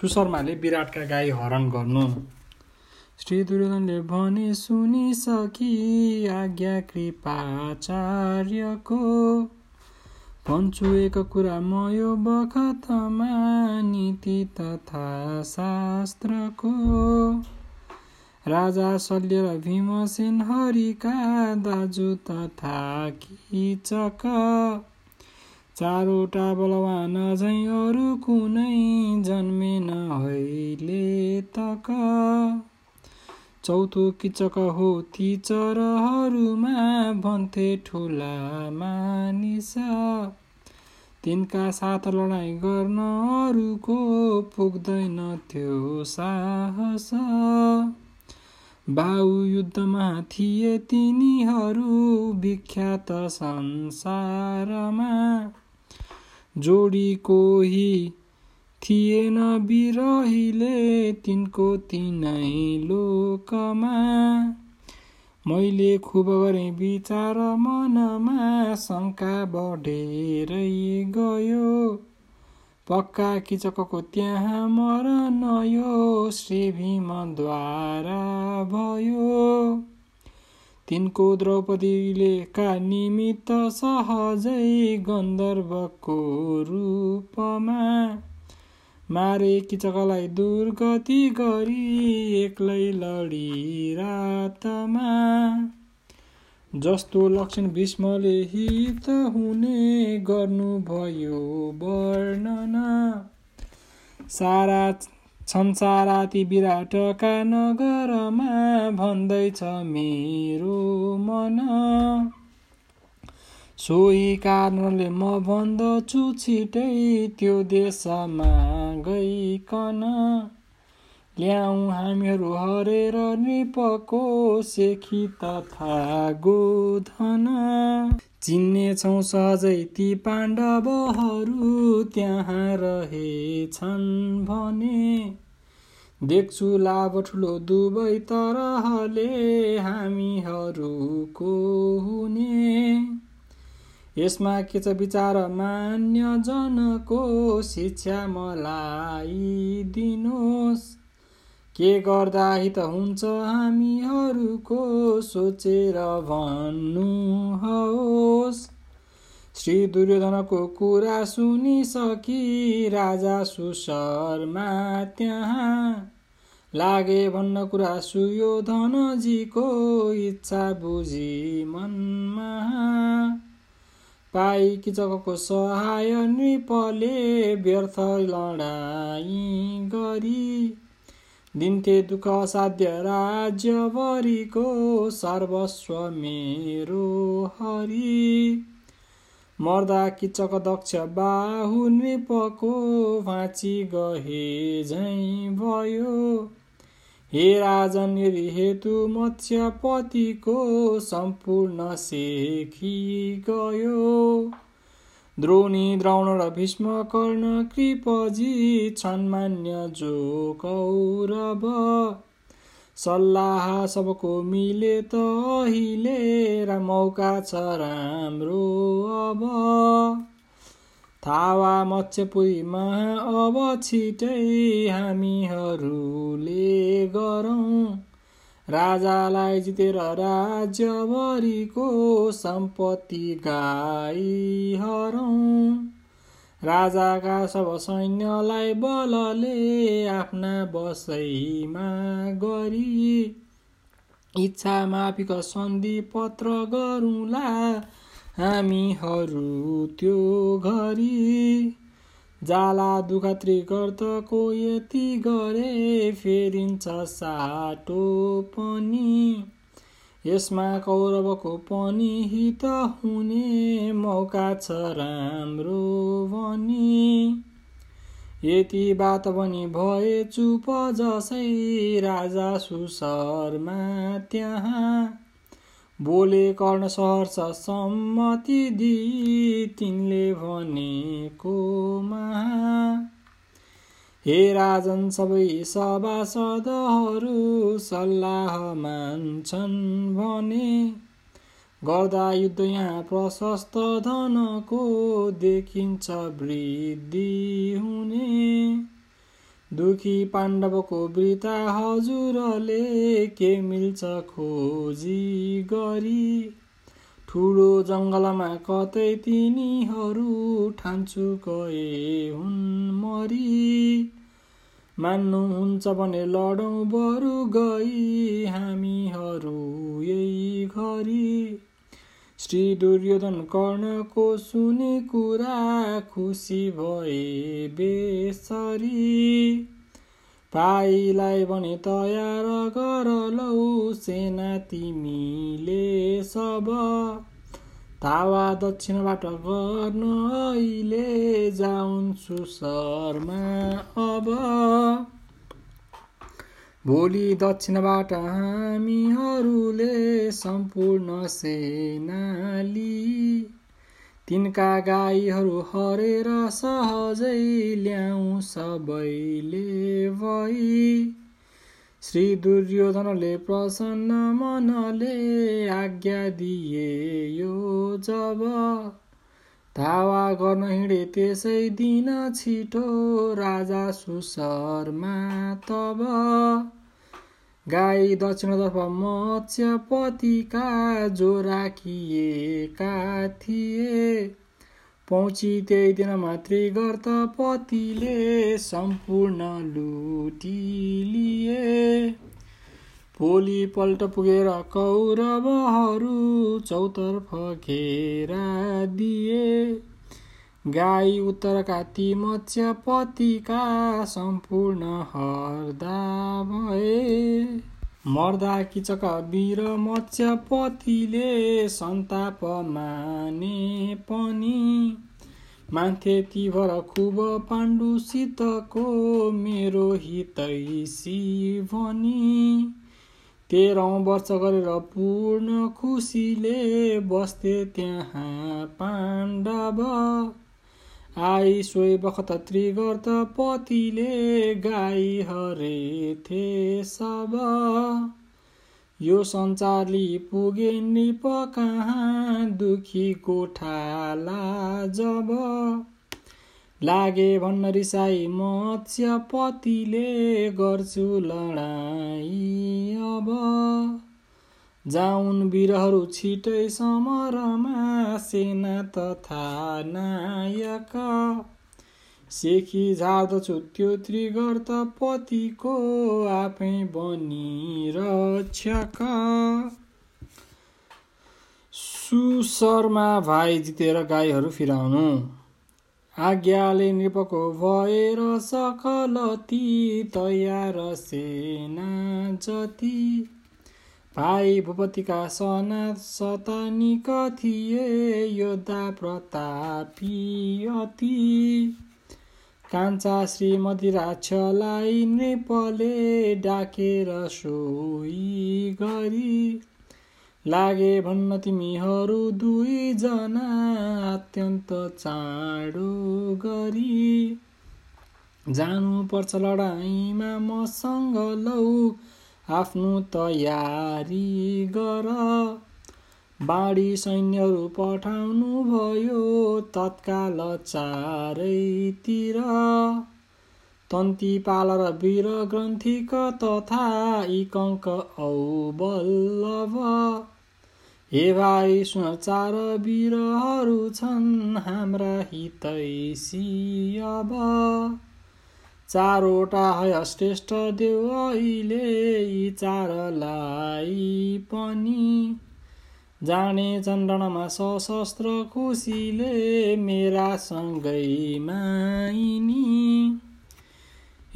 सुशर्माले विराटका गाई हरण गर्नु। श्री दुर्योधनले भने सुनिसकी आज्ञा कृपाचार्यको। भन्छु एक कुरा म यो बखतमा नीति तथा शास्त्रको। राजा शल्य र भीमसेन हरिका दाजु तथा किचक चारवटा बलवान झै अरू कुनै जन्मेन अहिले तक। चौथो किचक हो ती चरहरूमा भन्थे ठुला मानिस। तिनका साथ लडाइँ गर्न अरूको पुग्दैन थियो साहस। बाउ युद्धमा थिए तिनीहरू विख्यात संसारमा। जोडी कोही थिएन बिरहिले तिनको तिनै लोकमा। मैले खुब गरेँ विचार मनमा शङ्का बढेरै गयो। पक्का किचकको त्यहाँ मरण यो श्री भीमद्वारा। तिनको द्रौपदीले का निमित्त सहजै गन्धर्वको रूपमा मारे किचकलाई दुर्गति गरी एक्लै लडी रातमा? जस्तो लक्षण भीष्मले हित हुने गर्नुभयो वर्णन। सारा संसाराति विराटका नगरमा भन्दैछ मेरो मन। सोही कारणले म भन्दछु छिटै त्यो देशमा गइकन। ल्याउँ हामीहरू हरेर नृपको सेखी तथा गोधन चिन्नेछौँ सहजै ती पाण्डवहरू त्यहाँ रहेछन् भने। देख्छु लाभ ठुलो दुवै तरहले हामीहरूको हुने। यसमा के छ विचार मान्य जनको शिक्षा मलाई दिनुहोस्। के गर्दा हित हुन्छ हामीहरूको सोचेर भन्नुहोस्? श्री दुर्योधनको कुरा सुनिसकी राजा सुशर्मा त्यहाँ लागे भन्न कुरा सुयोधनजीको इच्छा बुझी मनमा। पाई किचकको सहाय नृपले व्यर्थ लडाई गरी। दिन्थे दुःख साध्य राज्यभरिको सर्वस्व मेरो हरि। मर्दा किचक दक्ष बाहु नृपको भाँची गए झै भयो। हे राजन हेतु मत्स्यपतिको सम्पूर्ण सेखी गयो। द्रोणी द्रोण र भीष्म कर्ण कृपजी छन्मान्य जो कौरव। सल्लाह सबको मिले त अहिले र मौका छ राम्रो अब। थावा मत्स्यपुरीमा अब छिटै हामीहरूले गरौँ। राजालाई जितेर राज्यभरिको सम्पत्ति गाई हरौँ राजाका सब सैन्यलाई बलले आफ्ना बसैमा गरी इच्छा माफीको सन्धि पत्र गरौँला हामीहरू त्यो घरी। जाला दुःख त्रिकर्तको यति गरे फेरिन्छ साटो पनि। यसमा कौरवको पनि हित हुने मौका छ राम्रो भनी। यति बात पनि भए चुप जसै राजा सुशर्मा त्यहाँ। बोले कर्ण सहर्ष सम्मति दि तिनले भनेकोमा हे राजन सबै सभासदहरू सल्लाह मान्छन् भने गर्दा युद्ध यहाँ प्रशस्त धनको देखिन्छ वृद्धि हुने। दुखी पाण्डवको वृता हजुरले के मिल्छ खोजी गरी? ठुलो जङ्गलमा कतै तिनीहरू ठान्छु गए हुन् मरी। मान्नुहुन्छ भने लडौँ बरु गई हामीहरू यही घरी। श्री दुर्योधन कर्णको सुने कुरा खुसी भए बेसरी। पाइलाई भने तयार गर लौ सेना तिमीले सब। तावा दक्षिणबाट गर्न अहिले जाउँछु शर्मा अब। भोलि दक्षिणबाट हामीहरूले सम्पूर्ण सेनाली। तिनका गाईहरू हरेर सहजै ल्याउँ सबैले भई। श्री दुर्योधनले प्रसन्न मनले आज्ञा दिए यो जब धावा गर्न हिँडे त्यसै दिन छिटो राजा सुशर्मा तब गाई दक्षिणतर्फ मत्स्यपतिका जो राखिएका थिए। पहुँची त्यही दिन मात्रै गर्तपतिले सम्पूर्ण लुटिलिए भोलिपल्ट पुगेर कौरवहरू चौतर्फ घेरा दिए। गाई उत्तरका ती मत्स्यपतिका सम्पूर्ण हर्दा भए। मर्दा किचक वीर मत्स्यपतिले सन्ताप माने पनि। मान्थे ती भर खुब पाण्डुसितको मेरो हितैसी भनी। तेह्रौँ वर्ष गरेर पूर्ण खुसीले बस्थे त्यहाँ पाण्डव। आई सोही बखत त्रिगर्त पतिले गाई हरेथे सब। यो सञ्चारली पुगे नृप कहाँ दुखी गोठाला जब। लागे भन्न रिसाई मत्स्यपतिले गर्छु लडाई। अब जाउन् वीरहरू छिटै समरमा सेना तथा नायक। सेखी झार्दछु त्यो त्रिगर्त पतिको आफै बनी रक्षक। सुशर्मा भाइ जितेर गाईहरू फिराउनु। आज्ञाले नृपको भएर सकल ती तयार सेना जति। भाइ भूपतिका सना सतानिक थिए योद्धा प्रतापी अति कान्छा श्रीमती राक्षलाई नृपले डाकेर सोही गरी। लागे भन्न तिमीहरू दुईजना अत्यन्त चाँडो गरी। जानुपर्छ लडाइँमा मसँग लौ आफ्नो तयारी गर। बाढी सैन्यहरू पठाउनु भयो तत्काल चारैतिर। तन्ती पाल वीर ग्रन्थिक तथा इकङ्क औ बल्लभ। हे भाइ सुन चार वीरहरू छन् हाम्रा हितैसी अब चारवटा है श्रेष्ठ देव अहिले यी चारलाई पनि। जाने चन्द्रणमा सशस्त्र खुसीले मेरा सँगै माइनी।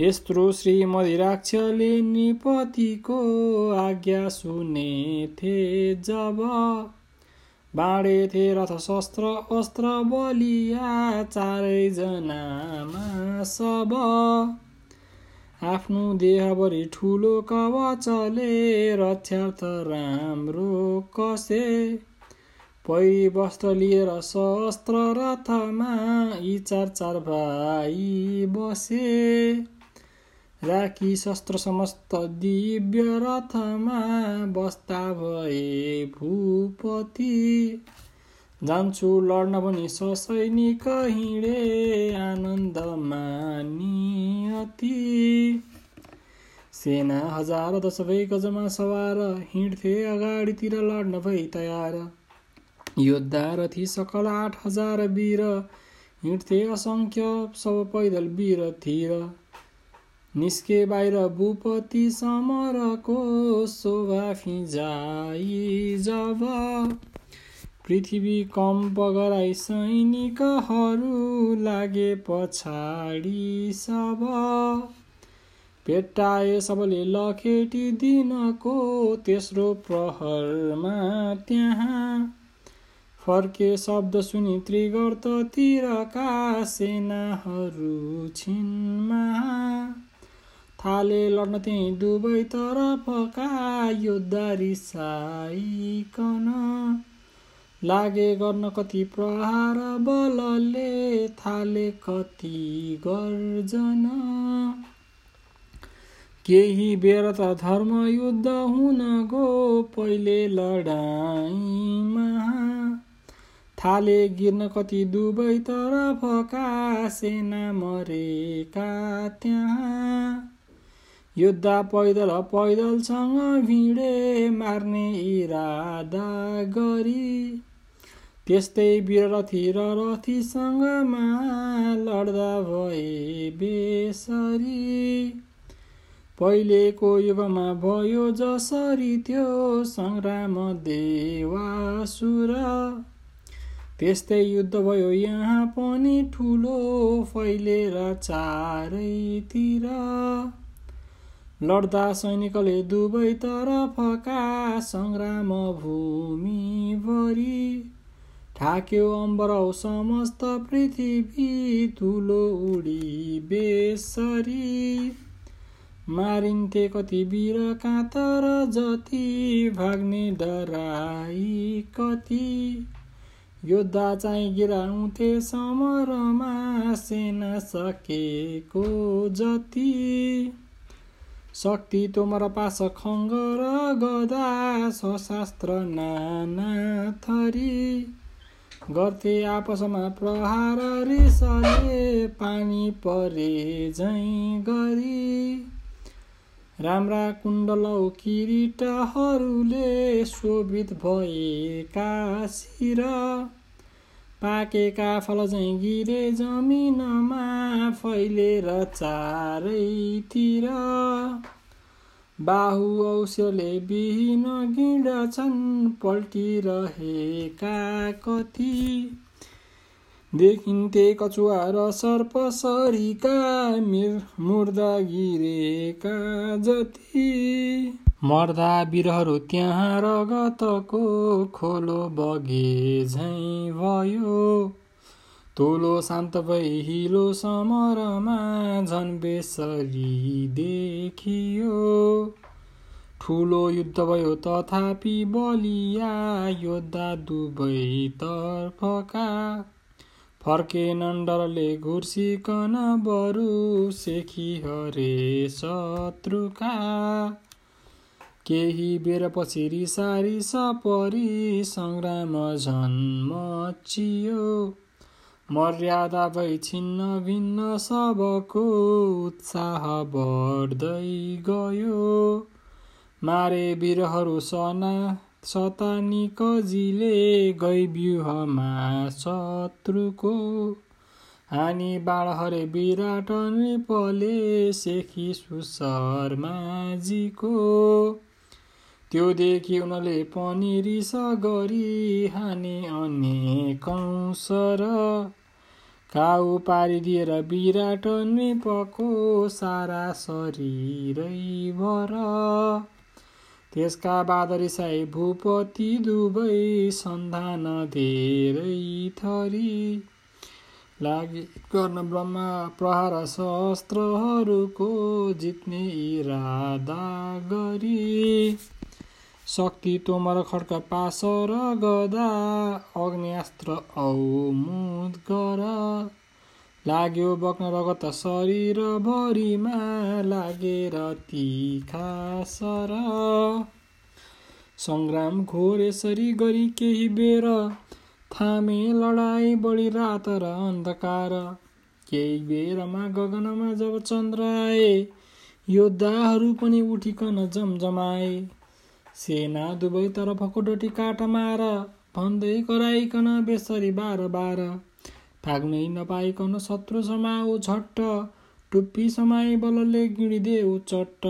यत्रो श्री मधिराक्षले निपतिको आज्ञा सुनेथे जब बाँडेथे रथ शस्त्र अस्त्र बलिया चारैजनामा सब। आफ्नो देहभरि ठुलो कवचले रक्षार्थ राम्रो कसे? पै वस्त्र लिएर शस्त्र रथमा यी चार चार भाइ बसे। राखी शस्त्र समस्त दिव्य रथमा बस्दा भए भूपति। जान्छु लड्न पनि ससैनिक हिँडे आनन्द मानी अति सेना हजार भई गजमा सवार हिँड्थे अगाडितिर लड्न भई तयार। योद्धा रथी सकल आठ हजार वीर हिँड्थे असङ्ख्य सब पैदल वीरतिर निस्के बाहिर भूपति समरको शोभा फिजाई जब पृथ्वी कम्प गराई सैनिकहरू लागे पछाडि सब। पेटाए सबले लखेटी दिनको तेस्रो प्रहरमा त्यहाँ। फर्के शब्द सुनि त्रिगर्ततिरका सेनाहरू छिनमा। थाले लड्न त्यही दुवै तरफका योद्धा रिसाइकन लागे गर्न कति प्रहार बलले थाले कति गर्जन। केही बेर त धर्म युद्ध हुन गो पहिले लडाइँमा थाले गिर्न कति दुवै तरफका सेना मरेका त्यहाँ। योद्धा पैदल पैदलसँग भिडे मार्ने इरादा गरी। त्यस्तै वीररथी र रथीसँगमा लड्दा भए बेसरी। पहिलेको युगमा भयो जसरी त्यो सङ्ग्राम देवासुर। त्यस्तै युद्ध भयो यहाँ पनि ठुलो फैलेर चारैतिर। लड्दा सैनिकले दुवै तरफका सङ्ग्राम भूमिभरि। ठाक्यो अम्बरौ समस्त पृथ्वी तुलो उडी बेसरी। मारिन्थे कति वीर कातर जति भाग्ने डराई कति। योद्धा चाहिँ गिराउँथे समरमा सेना सकेको जति। शक्ति तोमर पास खङ्ग र गदा सशास्त्र नाना थरी। गर्थे आपसमा प्रहार रिसले पानी परे झैँ गरी। राम्रा कुण्डलौ किरीटहरूले शोभित भएका शिर। पाकेका फल गिरे जमिनमा फैलेर चारैतिर बाहु औस्यले बिहिन गिँडछन् पल्टिरहेका कति देखिन्थे कचुवा र सर्प सरीका मिर मुर्दा गिरेका जति। मर्दा बिरहरू त्यहाँ रगतको खोलो बगे झैँ भयो। तोलो शान्त भई हिलो समरमा झन् बेसरी देखियो। ठुलो युद्ध भयो तथापि बलिया योद्धा दुवै तर्फका फर्के नण्डरले घुर्सिकन बरु सेखी हरे शत्रुका। केही बेरपछि रिसारिस परी सङ्ग्राम झन्मचियो मर्यादा भई छिन्न भिन्न सबको उत्साह बढ्दै गयो। मारे वीरहरू सना सतानिकजीले गई व्यूहमा शत्रुको हानी बाढ विराट नृपले सेखी सुशर्माजीको त्यो देखि उनले पनि रिस गरी हाने अनेकौँ सर काउ पारिदिएर विराट नृपको सारा शरीरैभर त्यसका बाद रिसाई भूपति दुवै सन्धान धेरै थरी। लागि गर्न ब्रह्मा प्रहार शस्त्रहरूको जित्ने इरादा गरी। शक्ति तोमर खड्क पास र गदा अग्न्यास्त्र औमुद गर। लाग्यो बक्न रगत शरीरभरिमा लागेर तिखा सर। सङ्ग्राम घोर यसरी गरी केही बेर। थामे लडाई बढी रात र अन्धकार। केही बेरमा गगनमा जब चन्द्र आए योद्धाहरू पनि उठिकन जमजमाए। सेना दुवैतर्फको डटी काट मार भन्दै कराइकन बेसरी बार बार। भाग्नै नपाइकन शत्रु समाऊ झट्ट टुप्पी समाई बलले गिडिदेऊ चट्ट।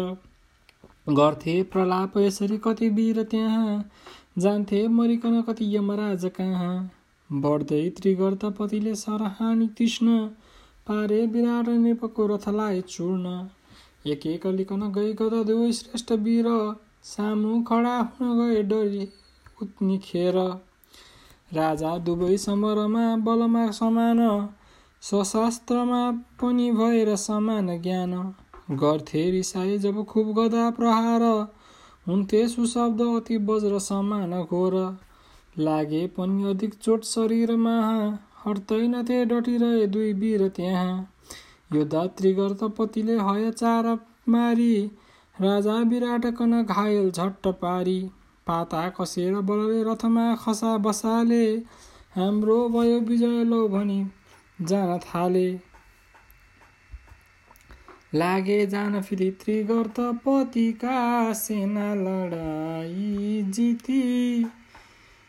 गर्थे प्रलाप यसरी कति वीर त्यहाँ जान्थे मरिकन कति यमराज कहाँ। बढ्दै त्रिगर्तपतिले सरहानी कृष्ण पारे विराट नृपको रथलाई चूर्ण। एक एक लिकन गई गदा दुवै श्रेष्ठ वीर सामु खडा हुन गए डरी उत्निखेर राजा दुवै समरमा बलमा समान सशास्त्रमा पनि भएर समान ज्ञान गर्थे रिसाई जब खुब गदा प्रहार हुन्थे सुशब्द अति वज्र समान घोर लागे पनि अधिक चोट शरीरमा हट्दैनथे डटिरहे दुई वीर त्यहाँ यो दात्री पतिले हय चार मारी राजा विराटकन घायल झट्ट पारी पाता कसेर बलले रथमा खसा बसाले हाम्रो भयो विजय लौ भनी जान थाले। लागे जान फेरि त्रिगर्त पतिका सेना लडाई जिती।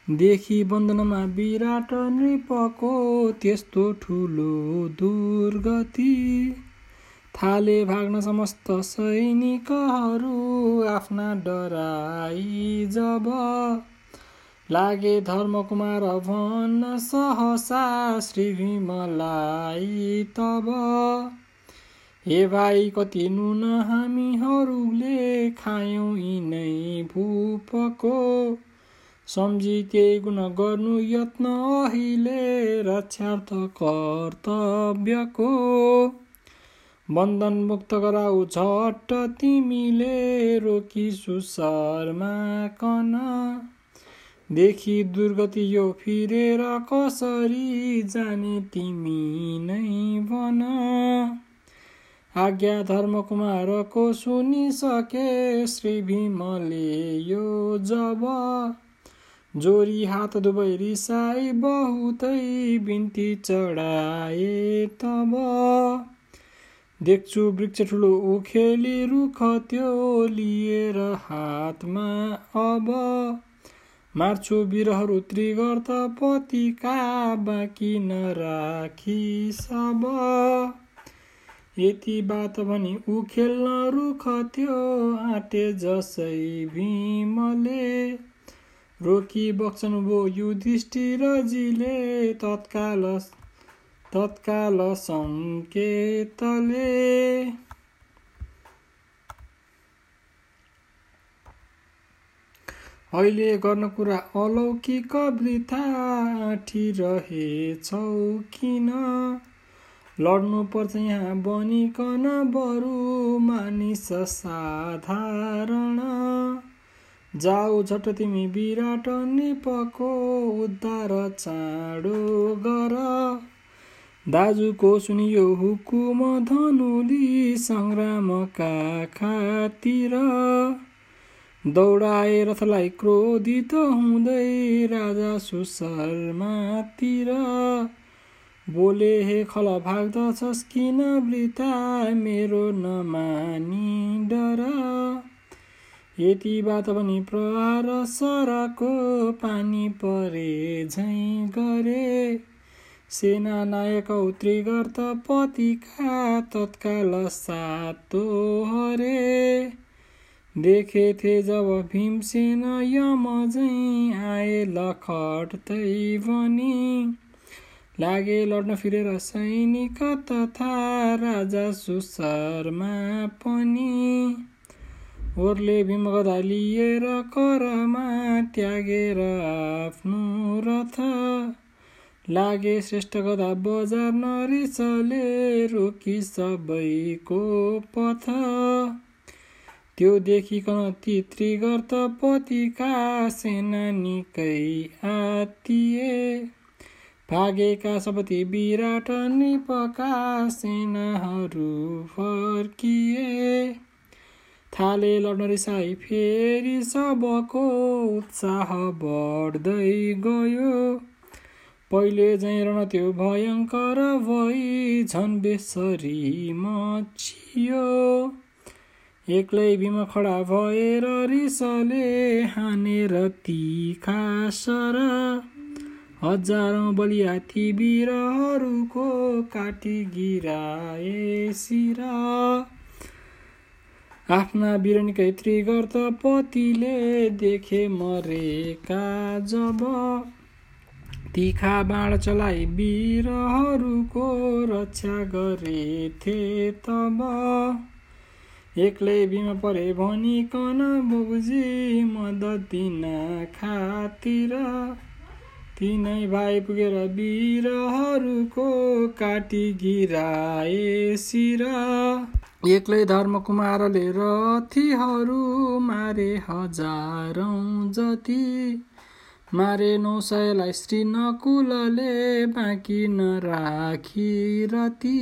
देखि बन्दनमा विराट नृपको त्यस्तो ठुलो दुर्गति। थाले भाग्न समस्त सैनिकहरू आफ्ना डराई जब लागे धर्मकुमार भन्न सहसा श्री भीमलाई तब। हे भाइ कति नुन हामीहरूले खायौँ यिनै भूपको। सम्झी त्यही गुण गर्नु यत्न अहिले रक्षार्थ कर्तव्यको। बन्धन मुक्त गराउ झट्ट तिमीले रोकी सुसरमा कन। देखि दुर्गति यो फिरेर कसरी जाने तिमी नै भन। आज्ञा धर्मकुमारको सुनिसके श्री भीमले यो जब। जोरी हात दुवै रिसाई बहुतै बिन्ती चढाए तब। देख्छु वृक्ष ठुलो उखेली रुख त्यो लिएर हातमा। अब मार्छु बिरहरू त्रिगर्त पतिका बाँकी नराखी सब यति बात भनी उखेल्न रुख त्यो आँटे जसै भीमले। रोकी बक्छन् भो युधिष्ठिरजीले तत्काल तत्काल सङ्केतले। अहिले गर्न कुरा अलौकिक वृथा रहेछौ किन? लड्नु पर्छ यहाँ बनिकन बरु मानिस साधारण। जाऊ झट तिमी विराट निपको उद्धार चाँडो गर। दाजुको सुनियो हुकुम धनुली सङ्ग्रामका खातिर। दौडाए रथलाई क्रोधित हुँदै राजा सुशर्मातिर। बोले हे खल भाग्दछस् किन वृता मेरो नमानी डर? यति बात पनि प्रहार सरको पानी परे झैँ गरे। सेना नायक उत्रिगर्त पतिका तत्काल सातो हरे। देखेथे जब भीमसेन यम झैँ आए लखट्दै भनी लागे लड्न फिरेर सैनिक तथा राजा सुसरमा पनि। ओर्ले भीमगदा लिएर करमा त्यागेर आफ्नो रथ लागे श्रेष्ठ गदा बजार नरिसले रोकी सबैको पथ। त्यो देखिकन ती त्रिगर्त पतिका सेना निकै आतिए। भागेका सबती विराट निपका सेनाहरू फर्किए। थाले लड्न रिसाई फेरि सबको उत्साह बढ्दै गयो। पहिले झैँ त्यो भयङ्कर भई झन् बेसरी मचियो एक्लै भीम खडा भएर रिसले हानेर तिखा सर हजारौँ बलिहाती बिरहरूको काटी गिराए सिरा आफ्ना बिरनकै त्रिगर्त पतिले देखे मरेका जब तिखा बाण चलाइ वीरहरूको रक्षा गरेथे तब एक्लै बिमा परे भनिकन बुझी मद्दत दिन खातिर। तिनै भाइ पुगेर वीरहरूको काटी गिराए शिर। एक्लै धर्मकुमारले रथीहरू मारे हजारौँ जति। मारे नौ सयलाई श्री नकुलले बाँकी नराखी रती।